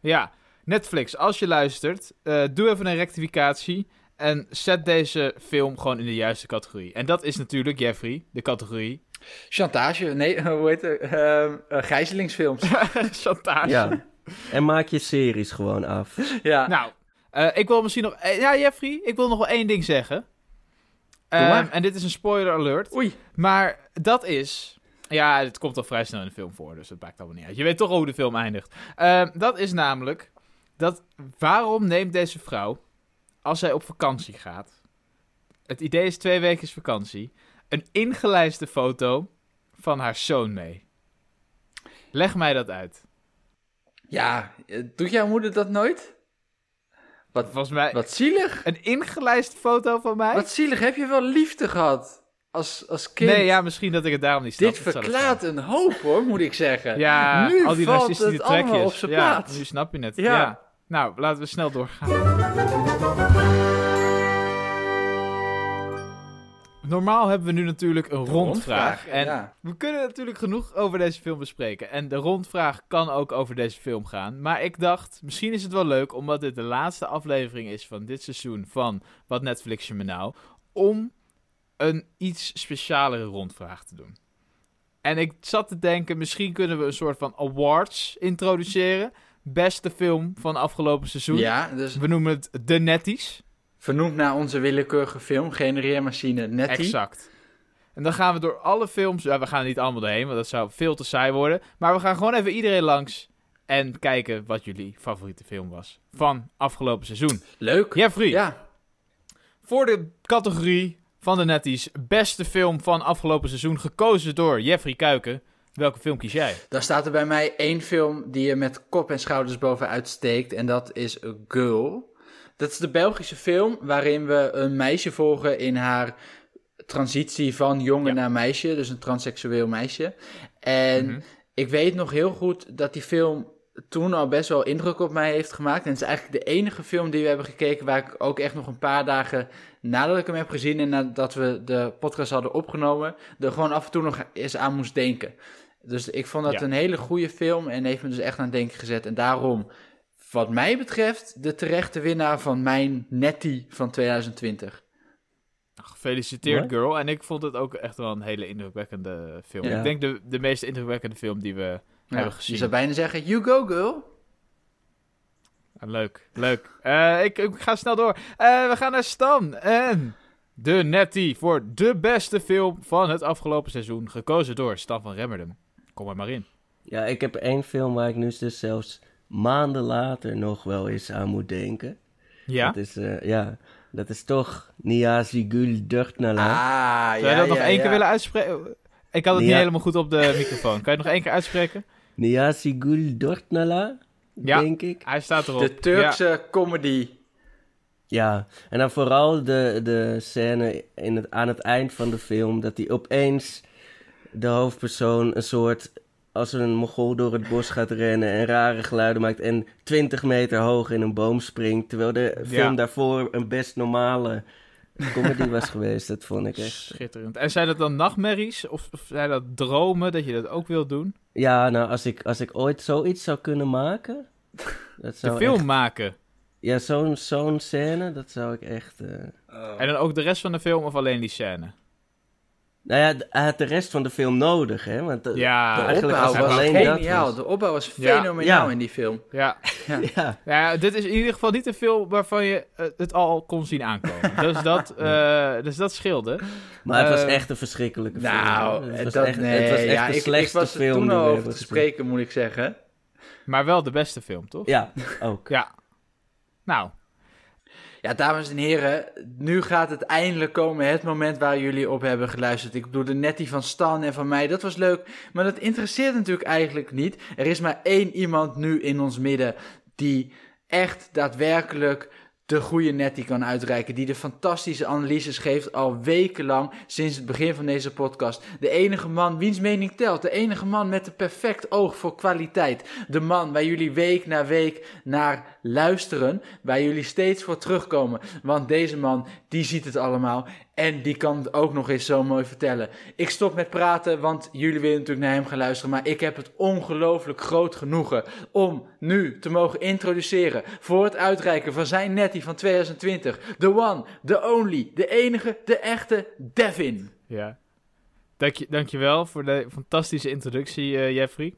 [SPEAKER 2] Ja, Netflix, als je luistert, eh, doe even een rectificatie en zet deze film gewoon in de juiste categorie. En dat is natuurlijk, Jeffrey, de categorie
[SPEAKER 1] Chantage, nee, hoe heet het? Ehm, eh, gijzelingsfilms.
[SPEAKER 2] chantage.
[SPEAKER 3] Ja, en maak je series gewoon af.
[SPEAKER 1] ja.
[SPEAKER 2] Nou, eh, ik wil misschien nog... eh, ja, Jeffrey, ik wil nog wel één ding zeggen.
[SPEAKER 1] Doe
[SPEAKER 2] Ehm,
[SPEAKER 1] maar.
[SPEAKER 2] en dit is een spoiler alert.
[SPEAKER 1] Oei.
[SPEAKER 2] Maar dat is... Ja, het komt al vrij snel in de film voor, dus dat maakt allemaal niet uit. Je weet toch al hoe de film eindigt. Ehm, dat is namelijk... Dat, waarom neemt deze vrouw, als zij op vakantie gaat... Het idee is twee weken vakantie... Een ingelijste foto van haar zoon mee. Leg mij dat uit.
[SPEAKER 1] Ja, eh, doet jouw moeder dat nooit?
[SPEAKER 2] Volgens mij...
[SPEAKER 1] Wat zielig.
[SPEAKER 2] Een ingelijste foto van mij?
[SPEAKER 1] Wat zielig. Heb je wel liefde gehad als, als kind?
[SPEAKER 2] Nee, ja, misschien dat ik het daarom niet snap.
[SPEAKER 1] Dit verklaart een hoop hoor, moet ik zeggen.
[SPEAKER 2] Ja,
[SPEAKER 1] nu
[SPEAKER 2] al die
[SPEAKER 1] valt het allemaal
[SPEAKER 2] trekjes.
[SPEAKER 1] op zijn
[SPEAKER 2] ja,
[SPEAKER 1] plaats.
[SPEAKER 2] nu snap je het.
[SPEAKER 1] Ja.
[SPEAKER 2] Ja. Nou, laten we snel doorgaan. Normaal hebben we nu natuurlijk een rondvraag. En
[SPEAKER 1] ja.
[SPEAKER 2] we kunnen natuurlijk genoeg over deze film bespreken. En de rondvraag kan ook over deze film gaan. Maar ik dacht, misschien is het wel leuk, omdat dit de laatste aflevering is van dit seizoen van Wat Netflix je me nou, om een iets specialere rondvraag te doen. En ik zat te denken, misschien kunnen we een soort van awards introduceren. Beste film van afgelopen seizoen.
[SPEAKER 1] ja, dus
[SPEAKER 2] We noemen het De Netties.
[SPEAKER 1] vernoemd naar onze willekeurige film, genereermachine Nettie.
[SPEAKER 2] Exact. En dan gaan we door alle films. Ja, we gaan er niet allemaal doorheen, want dat zou veel te saai worden. Maar we gaan gewoon even iedereen langs. En kijken wat jullie favoriete film was. Van afgelopen seizoen.
[SPEAKER 1] Leuk.
[SPEAKER 2] Jeffrey,
[SPEAKER 1] Ja,
[SPEAKER 2] voor de categorie van de Netties. Beste film van afgelopen seizoen. Gekozen door Jeffrey Kuiken. Welke film kies jij?
[SPEAKER 1] dan staat er bij mij één film die je met kop en schouders bovenuit steekt. En dat is A Girl. Dat is de Belgische film waarin we een meisje volgen in haar transitie van jongen
[SPEAKER 2] Ja.
[SPEAKER 1] naar meisje. Dus een transseksueel meisje. En
[SPEAKER 2] Mhm.
[SPEAKER 1] ik weet nog heel goed dat die film toen al best wel indruk op mij heeft gemaakt. En het is eigenlijk de enige film die we hebben gekeken waar ik ook echt nog een paar dagen nadat ik hem heb gezien en nadat we de podcast hadden opgenomen, er gewoon af en toe nog eens aan moest denken. Dus ik vond dat
[SPEAKER 2] Ja.
[SPEAKER 1] een hele goede film en heeft me dus echt aan het denken gezet. En daarom, wat mij betreft, de terechte winnaar van mijn Nettie van 2020.
[SPEAKER 2] Gefeliciteerd,
[SPEAKER 3] Mooi.
[SPEAKER 2] girl. En ik vond het ook echt wel een hele indrukwekkende film.
[SPEAKER 3] Ja.
[SPEAKER 2] Ik denk de, de meest indrukwekkende film die we
[SPEAKER 1] Ja,
[SPEAKER 2] hebben
[SPEAKER 1] je zou bijna zeggen, you go girl.
[SPEAKER 2] Leuk, leuk. Eh, ik, ik ga snel door. Eh, we gaan naar Stan. En de Nettie voor de beste film van het afgelopen seizoen. Gekozen door Stan van Remmerdem. Kom er maar in.
[SPEAKER 3] Ja, ik heb één film waar ik nu dus zelfs maanden later nog wel eens aan moet denken.
[SPEAKER 2] Ja?
[SPEAKER 3] Dat is, eh, ja, dat is toch Niazi Gul Durtnala.
[SPEAKER 1] Ah,
[SPEAKER 2] Zou je dat nog één
[SPEAKER 1] ja.
[SPEAKER 2] keer willen uitspreken? Ik had het niet helemaal goed op de microfoon. Kan je het nog één keer uitspreken?
[SPEAKER 3] Niazi Gul Durtnala,
[SPEAKER 2] Ja.
[SPEAKER 3] denk ik.
[SPEAKER 2] Hij staat erop.
[SPEAKER 1] De Turkse comedy.
[SPEAKER 3] Ja, en dan vooral de, de scène in het, aan het eind van de film... dat hij opeens de hoofdpersoon een soort... als een mogol door het bos gaat rennen en rare geluiden maakt... en 20 meter hoog in een boom springt... terwijl de film
[SPEAKER 2] Ja.
[SPEAKER 3] daarvoor een best normale comedy was geweest. Dat vond ik echt...
[SPEAKER 2] Schitterend. En zijn dat dan nachtmerries? Of, of zijn dat dromen dat je dat ook wilt doen?
[SPEAKER 3] Ja, nou, als ik, als ik ooit zoiets zou kunnen maken... Dat
[SPEAKER 2] De
[SPEAKER 3] zou
[SPEAKER 2] film
[SPEAKER 3] echt-
[SPEAKER 2] maken.
[SPEAKER 3] ja, zo'n zo'n scène, dat zou ik echt... eh,
[SPEAKER 2] En dan ook de rest van de film of alleen die scène?
[SPEAKER 3] Nou ja, hij had de rest van de film nodig, hè? Want eh,
[SPEAKER 2] Ja,
[SPEAKER 1] De
[SPEAKER 3] eigenlijk
[SPEAKER 1] opbouw was
[SPEAKER 3] alleen dat
[SPEAKER 1] geniaal.
[SPEAKER 3] was-
[SPEAKER 1] De opbouw was
[SPEAKER 2] Ja.
[SPEAKER 1] fenomenaal
[SPEAKER 3] Ja.
[SPEAKER 1] in die film.
[SPEAKER 2] Ja.
[SPEAKER 3] Ja,
[SPEAKER 2] ja, dit is in ieder geval niet een film waarvan je eh, het al kon zien aankomen. Dus dat, eh, dus dat scheelde.
[SPEAKER 3] maar het was echt een verschrikkelijke film.
[SPEAKER 1] Nou,
[SPEAKER 3] het was
[SPEAKER 1] dat,
[SPEAKER 3] echt,
[SPEAKER 1] nee,
[SPEAKER 3] het was echt
[SPEAKER 1] ja,
[SPEAKER 3] de
[SPEAKER 1] ik, ik
[SPEAKER 3] slechtste
[SPEAKER 1] was
[SPEAKER 3] film
[SPEAKER 1] toen
[SPEAKER 3] die we
[SPEAKER 1] al over
[SPEAKER 3] hebben
[SPEAKER 1] te spreken, moet ik zeggen.
[SPEAKER 2] Maar wel de beste film, toch?
[SPEAKER 3] Ja, ook.
[SPEAKER 2] Ja. Nou,
[SPEAKER 1] Ja, dames en heren, nu gaat het eindelijk komen, het moment waar jullie op hebben geluisterd. Ik bedoel, de nettie van Stan en van mij, dat was leuk, maar dat interesseert natuurlijk eigenlijk niet. Er is maar één iemand nu in ons midden die echt daadwerkelijk de goede nettie kan uitreiken. Die de fantastische analyses geeft al wekenlang sinds het begin van deze podcast. De enige man wiens mening telt. De enige man met een perfect oog voor kwaliteit. De man waar jullie week na week naar luisteren. Waar jullie steeds voor terugkomen. Want deze man, die ziet het allemaal. En die kan het ook nog eens zo mooi vertellen. Ik stop met praten, want jullie willen natuurlijk naar hem gaan luisteren. Maar ik heb het ongelooflijk groot genoegen om nu te mogen introduceren. Voor het uitreiken van zijn nettie van 2020. The one, the only, de enige, de echte Devin.
[SPEAKER 2] ja. Dank je, dankjewel voor de fantastische introductie, eh, Jeffrey.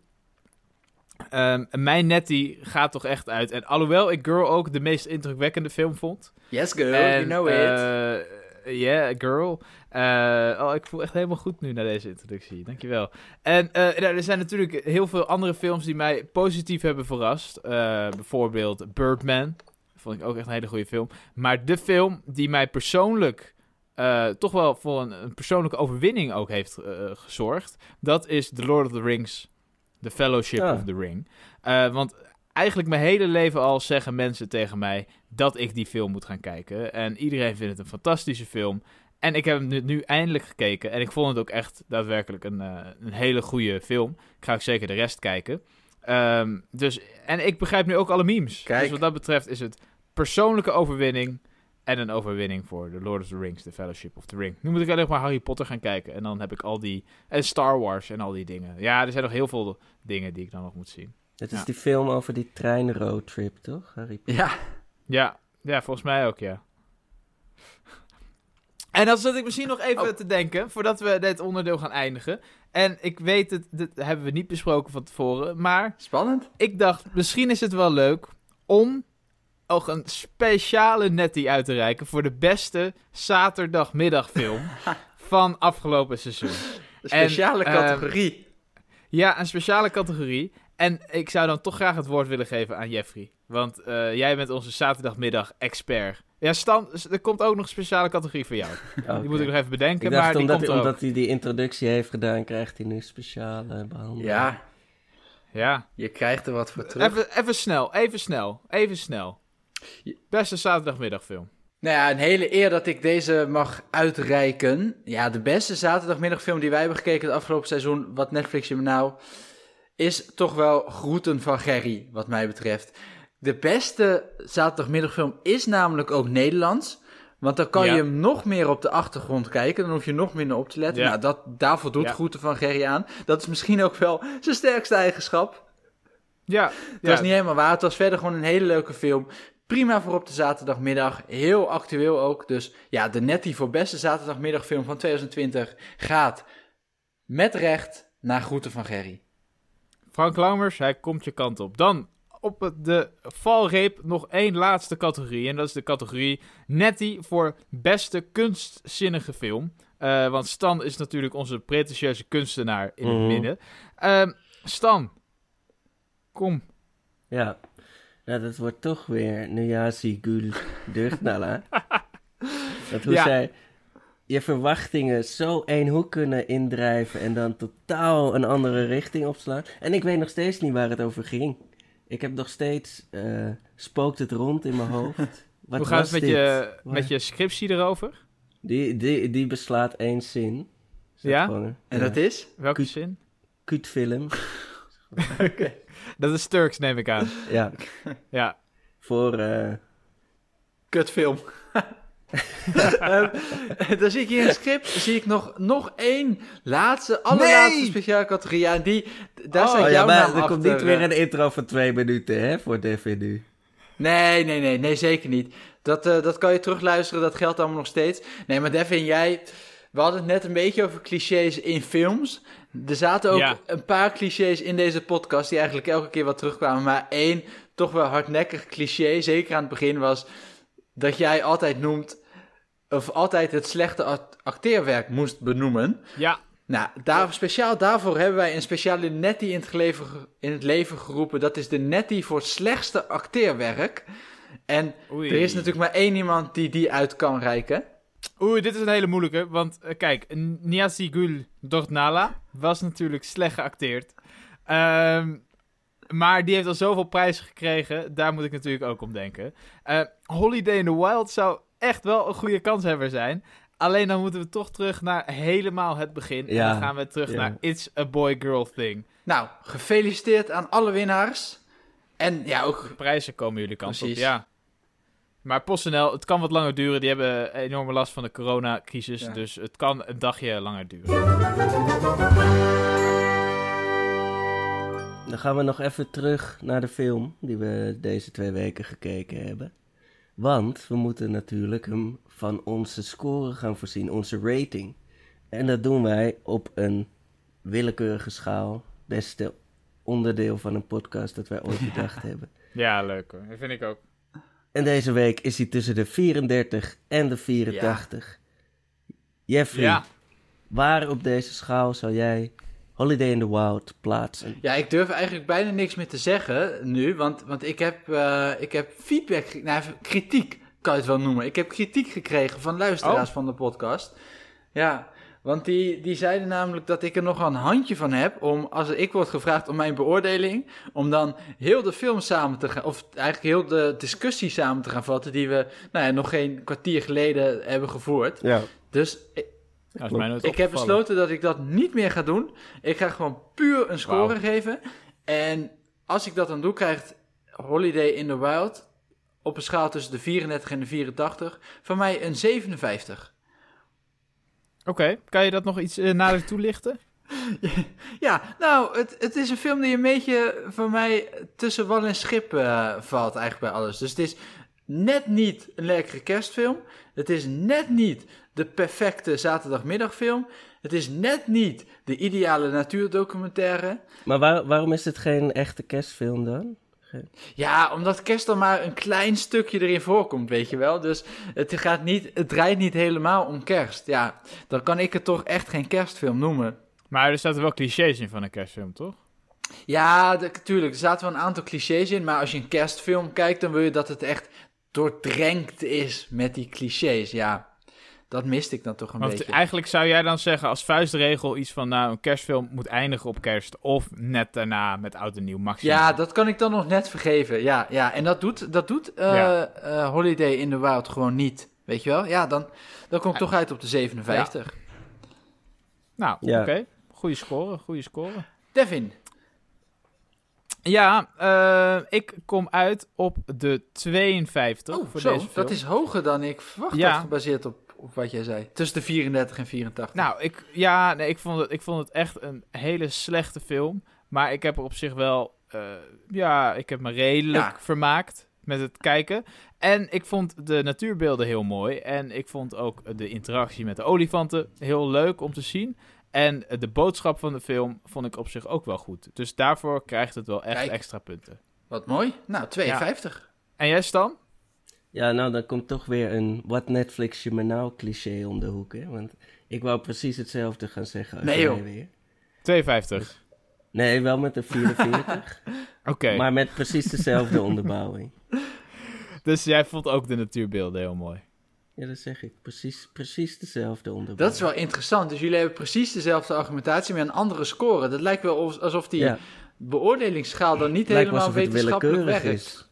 [SPEAKER 2] Ehm, mijn nettie gaat toch echt uit. En alhoewel ik Girl ook de meest indrukwekkende film vond.
[SPEAKER 1] Yes girl,
[SPEAKER 2] En,
[SPEAKER 1] you know it.
[SPEAKER 2] eh, Yeah, girl. Eh, oh, ik voel echt helemaal goed nu na deze introductie. Dankjewel. En nou, er zijn natuurlijk heel veel andere films die mij positief hebben verrast. Eh, bijvoorbeeld Birdman. Vond ik ook echt een hele goede film. Maar de film die mij persoonlijk toch wel voor een, een persoonlijke overwinning ook heeft gezorgd. Dat is The Lord of the Rings. The Fellowship
[SPEAKER 3] Ah.
[SPEAKER 2] of the Ring. Want eigenlijk mijn hele leven al zeggen mensen tegen mij dat ik die film moet gaan kijken. En iedereen vindt het een fantastische film. En ik heb hem nu, nu eindelijk gekeken. En ik vond het ook echt daadwerkelijk een, eh, een hele goede film. Ik ga ook zeker de rest kijken. Ehm, dus, en ik begrijp nu ook alle memes.
[SPEAKER 1] Kijk.
[SPEAKER 2] Dus wat dat betreft is het persoonlijke overwinning. En een overwinning voor The Lord of the Rings, The Fellowship of the Ring. Nu moet ik alleen maar Harry Potter gaan kijken. En dan heb ik al die... En Star Wars en al die dingen. Ja, er zijn nog heel veel dingen die ik dan nog moet zien.
[SPEAKER 3] Het is
[SPEAKER 2] Ja.
[SPEAKER 3] die film over die treinroadtrip, toch? Harry Potter?
[SPEAKER 1] Ja,
[SPEAKER 2] Ja, ja, volgens mij ook, ja. En dan zat ik misschien nog even
[SPEAKER 1] Oh.
[SPEAKER 2] te denken, voordat we dit onderdeel gaan eindigen. En ik weet het, dit hebben we niet besproken van tevoren, maar
[SPEAKER 1] spannend.
[SPEAKER 2] ik dacht, misschien is het wel leuk om ook een speciale nettie uit te reiken voor de beste zaterdagmiddagfilm van afgelopen seizoen.
[SPEAKER 1] Een speciale
[SPEAKER 2] En, ehm,
[SPEAKER 1] categorie.
[SPEAKER 2] Ja, een speciale categorie. En ik zou dan toch graag het woord willen geven aan Jeffrey. Want eh, jij bent onze zaterdagmiddag-expert. Ja, Stan, er komt ook nog een speciale categorie voor jou. Die moet ik nog even bedenken,
[SPEAKER 3] Ik dacht,
[SPEAKER 2] maar die
[SPEAKER 3] omdat,
[SPEAKER 2] komt
[SPEAKER 3] hij,
[SPEAKER 2] ook.
[SPEAKER 3] omdat hij die introductie heeft gedaan, krijgt hij nu speciale behandeling.
[SPEAKER 1] ja,
[SPEAKER 2] Ja,
[SPEAKER 1] je krijgt er wat voor terug.
[SPEAKER 2] even, even snel, even snel, even snel. Beste zaterdagmiddagfilm.
[SPEAKER 1] Nou ja, een hele eer dat ik deze mag uitreiken. Ja, de beste zaterdagmiddagfilm die wij hebben gekeken het afgelopen seizoen, wat Netflix je me nou, is toch wel Groeten van Gerry, wat mij betreft. De beste zaterdagmiddagfilm is namelijk ook Nederlands. Want dan kan
[SPEAKER 2] Ja.
[SPEAKER 1] je hem nog meer op de achtergrond kijken. Dan hoef je nog minder op te letten.
[SPEAKER 2] Ja.
[SPEAKER 1] Nou, dat, daar voldoet
[SPEAKER 2] Ja.
[SPEAKER 1] Groeten van Gerry aan. Dat is misschien ook wel zijn sterkste eigenschap.
[SPEAKER 2] Ja, ja,
[SPEAKER 1] was niet helemaal waar. Het was verder gewoon een hele leuke film. Prima voor op de zaterdagmiddag. Heel actueel ook. Dus ja, de nettie voor beste zaterdagmiddagfilm van 2020 gaat met recht naar Groeten van Gerry.
[SPEAKER 2] Frank Lammers, hij komt je kant op. Dan op de valreep nog één laatste categorie. En dat is de categorie Nettie voor beste kunstzinnige film. Eh, want Stan is natuurlijk onze pretentieuze kunstenaar in het
[SPEAKER 3] Mhm.
[SPEAKER 2] midden. Ehm, Stan, kom.
[SPEAKER 3] Ja. Nou, dat wordt toch weer Nuyasi Gul dat hoe
[SPEAKER 2] Ja.
[SPEAKER 3] zij je verwachtingen zo één hoek kunnen indrijven en dan totaal een andere richting opslaan. En ik weet nog steeds niet waar het over ging. Ik heb nog steeds, eh, spookt het rond in mijn hoofd. Wat
[SPEAKER 2] Hoe gaat het met
[SPEAKER 3] dit?
[SPEAKER 2] je,
[SPEAKER 3] Waar-
[SPEAKER 2] met je scriptie erover?
[SPEAKER 3] Die, die, die beslaat één zin.
[SPEAKER 2] Ja?
[SPEAKER 3] gewoon-
[SPEAKER 1] En
[SPEAKER 3] ja.
[SPEAKER 1] dat is?
[SPEAKER 2] Welke
[SPEAKER 3] Kut-
[SPEAKER 2] zin?
[SPEAKER 3] Kutfilm.
[SPEAKER 2] Dat is Turks, neem ik aan.
[SPEAKER 3] Ja,
[SPEAKER 2] Ja.
[SPEAKER 3] voor... eh,
[SPEAKER 1] Kutfilm. Ehm, dan zie ik hier in het script zie ik nog, nog één laatste, allerlaatste
[SPEAKER 2] Nee!
[SPEAKER 1] speciale categorie. Ja, en die, daar
[SPEAKER 2] Oh,
[SPEAKER 1] staat jouw
[SPEAKER 3] ja, maar
[SPEAKER 1] naam
[SPEAKER 3] er komt niet weer
[SPEAKER 1] eh.
[SPEAKER 3] een intro van twee minuten, hè, voor DVD.
[SPEAKER 1] Nee, nee, nee, nee, zeker niet. Dat, eh, dat kan je terugluisteren, dat geldt allemaal nog steeds. Nee, maar Devin, jij we hadden het net een beetje over clichés in films. Er zaten ook
[SPEAKER 2] Ja.
[SPEAKER 1] een paar clichés in deze podcast die eigenlijk elke keer wat terugkwamen. Maar één toch wel hardnekkig cliché, zeker aan het begin, was dat jij altijd noemt, of altijd het slechte act- acteerwerk moest benoemen.
[SPEAKER 2] Ja,
[SPEAKER 1] Nou, daar, speciaal daarvoor hebben wij een speciale nettie in het, leven, in het leven geroepen. Dat is de nettie voor slechtste acteerwerk. En
[SPEAKER 2] Oei.
[SPEAKER 1] er is natuurlijk maar één iemand die die uit kan reiken.
[SPEAKER 2] Oei, dit is een hele moeilijke. Want eh, kijk, Niasigul Dornala was natuurlijk slecht geacteerd. Ehm, maar die heeft al zoveel prijzen gekregen. Daar moet ik natuurlijk ook om denken. Eh, Holiday in the Wild zou echt wel een goede kanshebber zijn. Alleen dan moeten we toch terug naar helemaal het begin. En dan gaan we terug
[SPEAKER 3] ja.
[SPEAKER 2] naar It's a Boy-Girl Thing.
[SPEAKER 1] Nou, gefeliciteerd aan alle winnaars. En ja, ook
[SPEAKER 2] De prijzen komen jullie kant
[SPEAKER 1] Precies.
[SPEAKER 2] op, ja. Maar PostNL, het kan wat langer duren. Die hebben enorme last van de coronacrisis.
[SPEAKER 1] Ja.
[SPEAKER 2] Dus het kan een dagje langer duren.
[SPEAKER 3] Dan gaan we nog even terug naar de film die we deze twee weken gekeken hebben. Want we moeten natuurlijk hem van onze score gaan voorzien, onze rating. En dat doen wij op een willekeurige schaal. Beste onderdeel van een podcast dat wij ooit bedacht hebben.
[SPEAKER 2] Ja, leuk hoor. Dat vind ik ook.
[SPEAKER 3] En deze week is hij tussen de 34 en de 84. Jeffrey,
[SPEAKER 2] Ja.
[SPEAKER 3] waar op deze schaal zou jij Holiday in the Wild plaatsen?
[SPEAKER 1] Ja, ik durf eigenlijk bijna niks meer te zeggen nu, want, want ik, heb, eh, ik heb feedback, nou, kritiek kan je het wel noemen. Ik heb kritiek gekregen van luisteraars
[SPEAKER 2] Oh.
[SPEAKER 1] van de podcast. Ja, want die, die zeiden namelijk dat ik er nog een handje van heb om, als ik word gevraagd om mijn beoordeling, om dan heel de film samen te gaan, of eigenlijk heel de discussie samen te gaan vatten die we nou ja, nog geen kwartier geleden hebben gevoerd.
[SPEAKER 3] Ja.
[SPEAKER 1] Dus ik,
[SPEAKER 2] Dat is mij nooit
[SPEAKER 1] ik heb besloten dat ik dat niet meer ga doen. Ik ga gewoon puur een score geven. En als ik dat dan doe, krijgt Holiday in the Wild op een schaal tussen de 34 en de 84 van mij een 57.
[SPEAKER 2] Oké, kan je dat nog iets eh, nader toelichten?
[SPEAKER 1] Ja, nou, het, het is een film die een beetje voor mij tussen wal en schip eh, valt eigenlijk bij alles. Dus het is net niet een lekkere kerstfilm. Het is net niet de perfecte zaterdagmiddagfilm. Het is net niet de ideale natuurdocumentaire.
[SPEAKER 3] Maar waar- waarom is het geen echte kerstfilm dan?
[SPEAKER 1] Ja, omdat kerst dan maar een klein stukje erin voorkomt, weet je wel. Dus het, gaat niet, het draait niet helemaal om kerst. Ja, dan kan ik het toch echt geen kerstfilm noemen.
[SPEAKER 2] Maar er zaten wel clichés in van een kerstfilm, toch?
[SPEAKER 1] Ja, natuurlijk. Er zaten wel een aantal clichés in. Maar als je een kerstfilm kijkt, dan wil je dat het echt doordrenkt is met die clichés. Ja, dat miste ik dan toch een
[SPEAKER 2] Want
[SPEAKER 1] beetje.
[SPEAKER 2] eigenlijk zou jij dan zeggen als vuistregel iets van... nou, een kerstfilm moet eindigen op kerst... of net daarna met oud en nieuw maximum.
[SPEAKER 1] Ja, dat kan ik dan nog net vergeven. Ja, ja. en dat doet, dat doet eh,
[SPEAKER 2] Ja.
[SPEAKER 1] eh, Holiday in the Wild gewoon niet. Weet je wel? Ja, dan, dan kom ik toch uit op de 57.
[SPEAKER 2] Nou,
[SPEAKER 3] Ja.
[SPEAKER 2] oké. Goeie score, goede score.
[SPEAKER 1] Devin.
[SPEAKER 2] Ja, eh, ik kom uit op de 52
[SPEAKER 1] Oh,
[SPEAKER 2] voor
[SPEAKER 1] zo.
[SPEAKER 2] deze film.
[SPEAKER 1] Dat is hoger dan ik verwacht
[SPEAKER 2] Ja.
[SPEAKER 1] had, gebaseerd op, op wat jij zei. Tussen de 34 en 84.
[SPEAKER 2] Nou, ik, ja, nee, ik, vond het, ik vond het echt een hele slechte film. Maar ik heb er op zich wel... eh, ja, ik heb me redelijk
[SPEAKER 1] Ja.
[SPEAKER 2] vermaakt met het kijken. En ik vond de natuurbeelden heel mooi. En ik vond ook de interactie met de olifanten heel leuk om te zien. En de boodschap van de film vond ik op zich ook wel goed. Dus daarvoor krijgt het wel echt
[SPEAKER 1] Kijk.
[SPEAKER 2] extra punten.
[SPEAKER 1] Wat mooi. Nou, 52.
[SPEAKER 2] En jij Stan?
[SPEAKER 3] Ja, nou dan komt toch weer een wat Netflix je me nou cliché om de hoek, hè? Want ik wou precies hetzelfde gaan zeggen als
[SPEAKER 1] Nee,
[SPEAKER 3] jij
[SPEAKER 1] joh.
[SPEAKER 3] weer.
[SPEAKER 2] 52.
[SPEAKER 3] Nee, wel met een 44,
[SPEAKER 2] Oké,
[SPEAKER 3] maar met precies dezelfde onderbouwing.
[SPEAKER 2] dus jij vond ook de natuurbeelden heel mooi.
[SPEAKER 3] Ja, dat zeg ik. Precies, precies dezelfde onderbouwing.
[SPEAKER 1] Dat is wel interessant. Dus jullie hebben precies dezelfde argumentatie met een andere score. Dat lijkt wel of- alsof die
[SPEAKER 3] Ja,
[SPEAKER 1] beoordelingsschaal dan niet
[SPEAKER 3] lijkt
[SPEAKER 1] helemaal wetenschappelijk werkt.
[SPEAKER 3] is.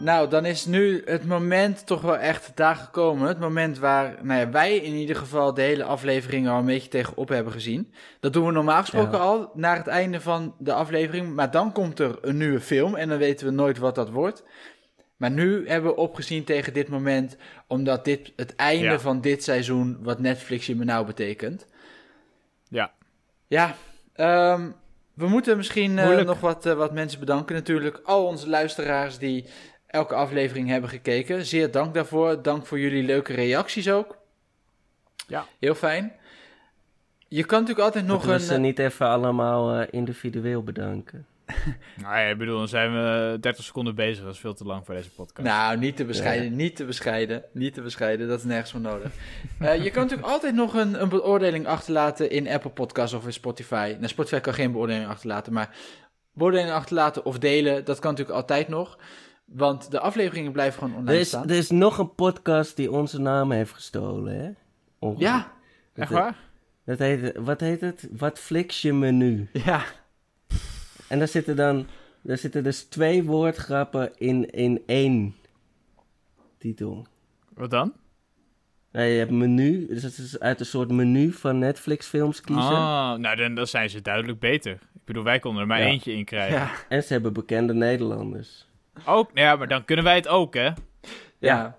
[SPEAKER 1] Nou, dan is nu het moment toch wel echt daar gekomen. Het moment waar nou ja, wij in ieder geval de hele aflevering al een beetje tegenop hebben gezien. Dat doen we normaal gesproken
[SPEAKER 3] Ja.
[SPEAKER 1] al naar het einde van de aflevering. Maar dan komt er een nieuwe film en dan weten we nooit wat dat wordt. Maar nu hebben we opgezien tegen dit moment, omdat dit het einde
[SPEAKER 2] Ja.
[SPEAKER 1] van dit seizoen, wat Netflix je me nou betekent.
[SPEAKER 2] Ja.
[SPEAKER 1] Ja, ehm, we moeten misschien eh, nog wat, eh, wat mensen bedanken natuurlijk. Al onze luisteraars die elke aflevering hebben gekeken. Zeer dank daarvoor. Dank voor jullie leuke reacties ook.
[SPEAKER 2] Ja.
[SPEAKER 1] Heel fijn. Je kan natuurlijk altijd nog een...
[SPEAKER 3] ze niet even allemaal eh, individueel bedanken?
[SPEAKER 2] Nou ja, ik bedoel, dan zijn we 30 seconden bezig. Dat is veel te lang voor deze podcast.
[SPEAKER 1] Nou, niet te bescheiden, niet te bescheiden, niet te bescheiden. Dat is nergens voor nodig. Eh, je kan natuurlijk altijd nog een, een beoordeling achterlaten in Apple Podcasts of in Spotify. Nou, Spotify kan geen beoordeling achterlaten, maar beoordeling achterlaten of delen, dat kan natuurlijk altijd nog. Want de afleveringen blijven gewoon online
[SPEAKER 3] Er is,
[SPEAKER 1] staan.
[SPEAKER 3] er is nog een podcast die onze naam heeft gestolen, hè?
[SPEAKER 1] Ja,
[SPEAKER 2] Echt
[SPEAKER 3] dat-
[SPEAKER 2] waar?
[SPEAKER 3] Dat heet, wat heet het? Wat fliks je menu?
[SPEAKER 1] ja.
[SPEAKER 3] En daar zitten dan daar zitten dus twee woordgrappen in, in één titel.
[SPEAKER 2] Wat dan?
[SPEAKER 3] Nou, je hebt menu, dus het is uit een soort menu van Netflix films kiezen.
[SPEAKER 2] Oh, nou dan, dan zijn ze duidelijk beter. Ik bedoel, wij konden er maar
[SPEAKER 3] Ja.
[SPEAKER 2] eentje in krijgen.
[SPEAKER 1] Ja,
[SPEAKER 3] En ze hebben bekende Nederlanders.
[SPEAKER 2] Ook, ja, maar dan kunnen wij het ook, hè?
[SPEAKER 1] ja.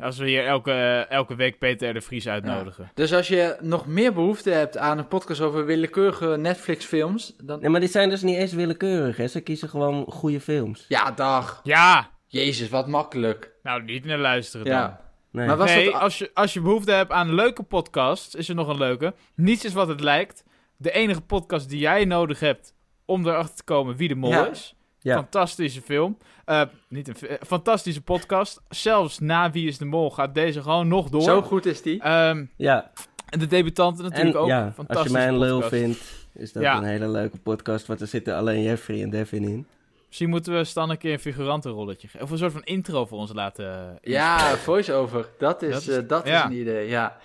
[SPEAKER 2] Als we hier elke, elke week Peter de Vries uitnodigen.
[SPEAKER 1] Dus als je nog meer behoefte hebt aan een podcast over willekeurige Netflix-films, dan...
[SPEAKER 3] Nee, maar die zijn dus niet eens willekeurig, hè? Ze kiezen gewoon goede films.
[SPEAKER 1] Ja, dag.
[SPEAKER 2] Ja!
[SPEAKER 1] Jezus, wat makkelijk.
[SPEAKER 2] Nou, niet naar luisteren dan.
[SPEAKER 1] Ja.
[SPEAKER 3] Nee.
[SPEAKER 1] Maar was
[SPEAKER 2] nee,
[SPEAKER 1] dat-
[SPEAKER 2] als je, als je behoefte hebt aan een leuke podcast, is er nog een leuke. Niets is wat het lijkt. De enige podcast die jij nodig hebt om erachter te komen wie de mol
[SPEAKER 1] Ja.
[SPEAKER 2] is.
[SPEAKER 3] Ja.
[SPEAKER 2] Fantastische film. Eh, niet een eh, fantastische podcast. Zelfs na Wie is de Mol gaat deze gewoon nog door.
[SPEAKER 1] Zo goed is die.
[SPEAKER 2] Ehm,
[SPEAKER 3] Ja,
[SPEAKER 2] en de debutanten
[SPEAKER 3] en
[SPEAKER 2] natuurlijk ook.
[SPEAKER 3] ja, als je mij een lul vindt, is dat
[SPEAKER 2] Ja.
[SPEAKER 3] een hele leuke podcast. Want er zitten alleen Jeffrey en Devin in.
[SPEAKER 2] Misschien moeten we Stan een keer een figurantenrolletje geven. Of een soort van intro voor ons laten.
[SPEAKER 1] Ja, voice-over. Dat is,
[SPEAKER 2] Dat is-
[SPEAKER 1] eh, dat
[SPEAKER 2] ja.
[SPEAKER 1] is een idee, ja.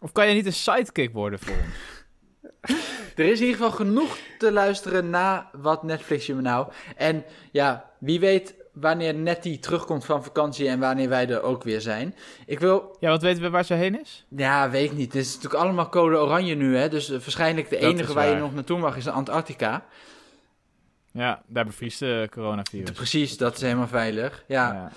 [SPEAKER 2] Of kan je niet een sidekick worden voor ons?
[SPEAKER 1] Er is in ieder geval genoeg te luisteren na wat Netflix je me nou. En ja, wie weet wanneer Nettie terugkomt van vakantie en wanneer wij er ook weer zijn. Ik wil,
[SPEAKER 2] Ja, want weten we waar ze heen is?
[SPEAKER 1] ja, weet ik niet. Het is natuurlijk allemaal code oranje nu, hè. Dus eh, waarschijnlijk de
[SPEAKER 2] Dat
[SPEAKER 1] enige waar je nog naartoe mag is Antarctica.
[SPEAKER 2] Ja, daar bevriest de coronavirus.
[SPEAKER 1] Precies, dat is helemaal veilig. Ja.
[SPEAKER 2] Ja,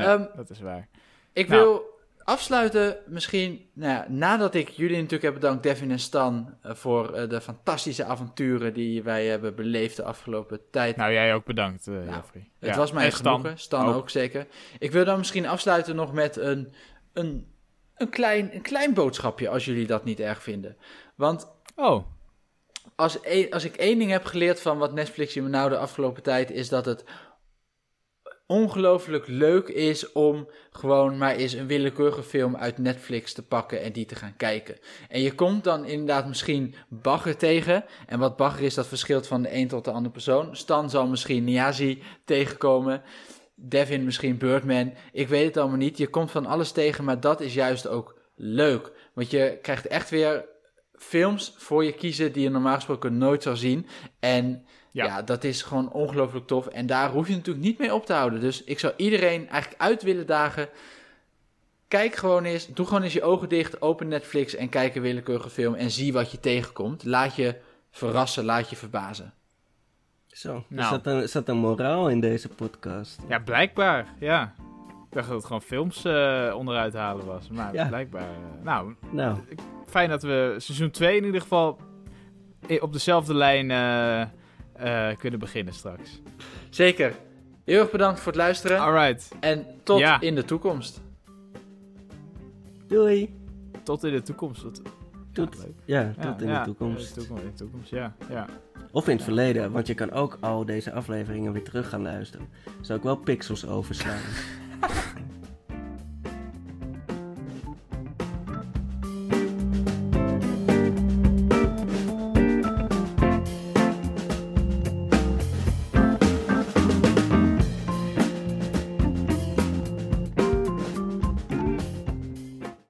[SPEAKER 2] ja,
[SPEAKER 1] Ehm,
[SPEAKER 2] dat is waar.
[SPEAKER 1] Ik
[SPEAKER 2] Nou.
[SPEAKER 1] wil afsluiten misschien, nou ja, nadat ik jullie natuurlijk heb bedankt, Devin en Stan, eh, voor eh, de fantastische avonturen die wij hebben beleefd de afgelopen tijd.
[SPEAKER 2] Nou, jij ook bedankt, eh
[SPEAKER 1] Nou,
[SPEAKER 2] Jeffrey.
[SPEAKER 1] Het
[SPEAKER 2] Ja,
[SPEAKER 1] was mij
[SPEAKER 2] en
[SPEAKER 1] genoegen, Stan ook.
[SPEAKER 2] ook.
[SPEAKER 1] zeker. Ik wil dan misschien afsluiten nog met een, een, een, klein, een klein boodschapje, als jullie dat niet erg vinden. Want
[SPEAKER 2] Oh,
[SPEAKER 1] als, e- als ik één ding heb geleerd van wat Netflix je me nou de afgelopen tijd, is dat het ongelooflijk leuk is om gewoon maar eens een willekeurige film uit Netflix te pakken en die te gaan kijken. En je komt dan inderdaad misschien bagger tegen. En wat bagger is, dat verschilt van de een tot de andere persoon. Stan zal misschien Niazi tegenkomen. Devin misschien Birdman. Ik weet het allemaal niet. Je komt van alles tegen, maar dat is juist ook leuk. Want je krijgt echt weer films voor je kiezen die je normaal gesproken nooit zou zien. En ja,
[SPEAKER 2] Ja.
[SPEAKER 1] dat is gewoon ongelooflijk tof. En daar hoef je natuurlijk niet mee op te houden. Dus ik zou iedereen eigenlijk uit willen dagen. Kijk gewoon eens, doe gewoon eens je ogen dicht, open Netflix en kijk een willekeurige film en zie wat je tegenkomt. Laat je verrassen, laat je verbazen.
[SPEAKER 3] Zo,
[SPEAKER 2] Nou.
[SPEAKER 3] is, dat een, is dat een moraal in deze podcast?
[SPEAKER 2] ja, blijkbaar, ja. Ik dacht dat het gewoon films eh, onderuit halen was. Maar
[SPEAKER 3] Ja.
[SPEAKER 2] blijkbaar... eh, nou,
[SPEAKER 3] Nou,
[SPEAKER 2] fijn dat we seizoen 2 in ieder geval i- op dezelfde lijn eh, eh, kunnen beginnen straks.
[SPEAKER 1] Zeker. Heel erg bedankt voor het luisteren
[SPEAKER 2] Alright,
[SPEAKER 1] en tot
[SPEAKER 2] Ja.
[SPEAKER 1] in de toekomst.
[SPEAKER 3] doei!
[SPEAKER 2] tot in de toekomst. Tot,
[SPEAKER 3] Tot, Ja, tot
[SPEAKER 2] Ja,
[SPEAKER 3] in
[SPEAKER 2] ja,
[SPEAKER 3] de toekomst.
[SPEAKER 2] In de toekomst, in de toekomst, ja. ja.
[SPEAKER 3] Of in het verleden, want je kan ook al deze afleveringen weer terug gaan luisteren. Zou ik wel pixels overslaan.